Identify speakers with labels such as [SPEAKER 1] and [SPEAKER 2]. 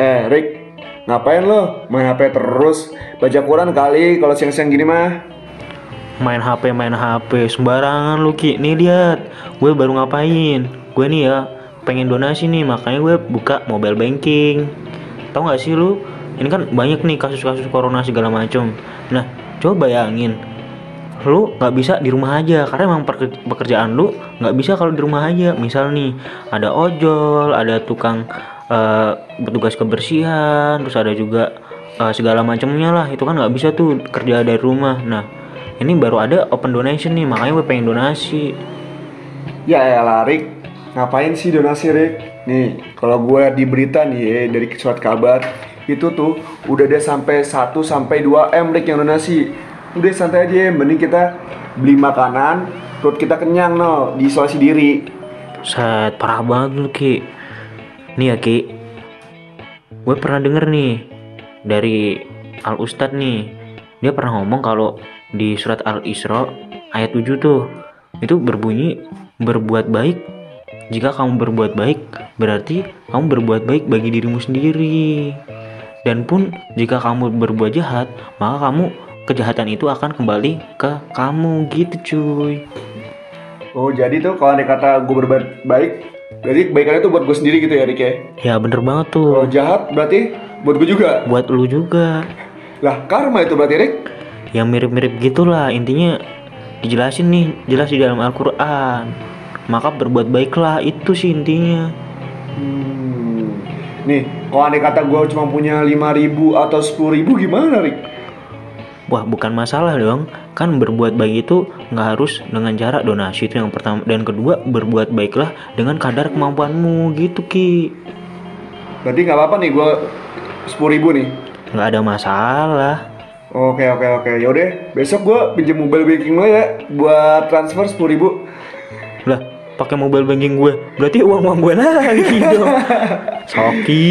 [SPEAKER 1] Eh, Rick, ngapain lo? Main HP terus? Baca Quran kali kalau siang-siang gini mah.
[SPEAKER 2] Main HP, main HP, sembarangan lu Ki. Nih lihat, gue baru ngapain? Gue nih ya, pengen donasi nih, makanya gue buka mobile banking. Tahu nggak sih lu? Ini kan banyak nih kasus-kasus corona segala macam. Nah, coba bayangin, lu nggak bisa di rumah aja karena emang pekerjaan lu nggak bisa kalau di rumah aja misal nih ada ojol ada tukang eh, petugas kebersihan terus ada juga eh, segala macamnya lah itu kan nggak bisa tuh kerja dari rumah nah ini baru ada open donation nih makanya gue pengen donasi
[SPEAKER 1] Ya elah, Rick. Ngapain sih donasi, Rick? Nih, kalau gue di berita nih ya, dari surat kabar, itu tuh udah ada sampai 1 sampai 2 M, Rick, yang donasi. Udah santai aja, mending kita beli makanan, perut kita kenyang, no, di isolasi diri.
[SPEAKER 2] Set parah banget lu Ki Nih ya Ki. Gue pernah denger nih Dari Al Ustadz nih. Dia pernah ngomong kalau Di surat Al Isra Ayat 7 tuh Itu berbunyi Berbuat baik. Jika kamu berbuat baik Berarti kamu berbuat baik bagi dirimu sendiri. Dan pun jika kamu berbuat jahat Maka kamu Kejahatan itu akan kembali ke kamu. Gitu cuy.
[SPEAKER 1] Oh, jadi tuh kalau ada kata gue berbuat baik, berarti kebaikannya tuh buat gue sendiri gitu ya, Rick ya?
[SPEAKER 2] Ya bener banget
[SPEAKER 1] Kalau
[SPEAKER 2] tuh
[SPEAKER 1] jahat berarti buat gue juga.
[SPEAKER 2] Buat lu juga
[SPEAKER 1] Lah, karma itu berarti, Rick?
[SPEAKER 2] yang mirip-mirip gitulah intinya dijelasin nih jelas di dalam Al-Quran maka berbuat baiklah itu sih intinya
[SPEAKER 1] Hmm. Nih, kalau andai kata gue cuma punya 5000 atau 10000 gimana, Rick?
[SPEAKER 2] Wah bukan masalah dong. Kan berbuat baik itu nggak harus dengan cara donasi itu yang pertama. Dan kedua berbuat baiklah dengan kadar kemampuanmu gitu ki.
[SPEAKER 1] Berarti nggak apa-apa nih gue 10000 nih.
[SPEAKER 2] nggak ada masalah.
[SPEAKER 1] Oke, oke, oke. Yaudah, besok gue pinjam mobile banking lo ya buat transfer 10000
[SPEAKER 2] lah pakai mobile banking gue. Berarti uang uang gue lagi dong. Soki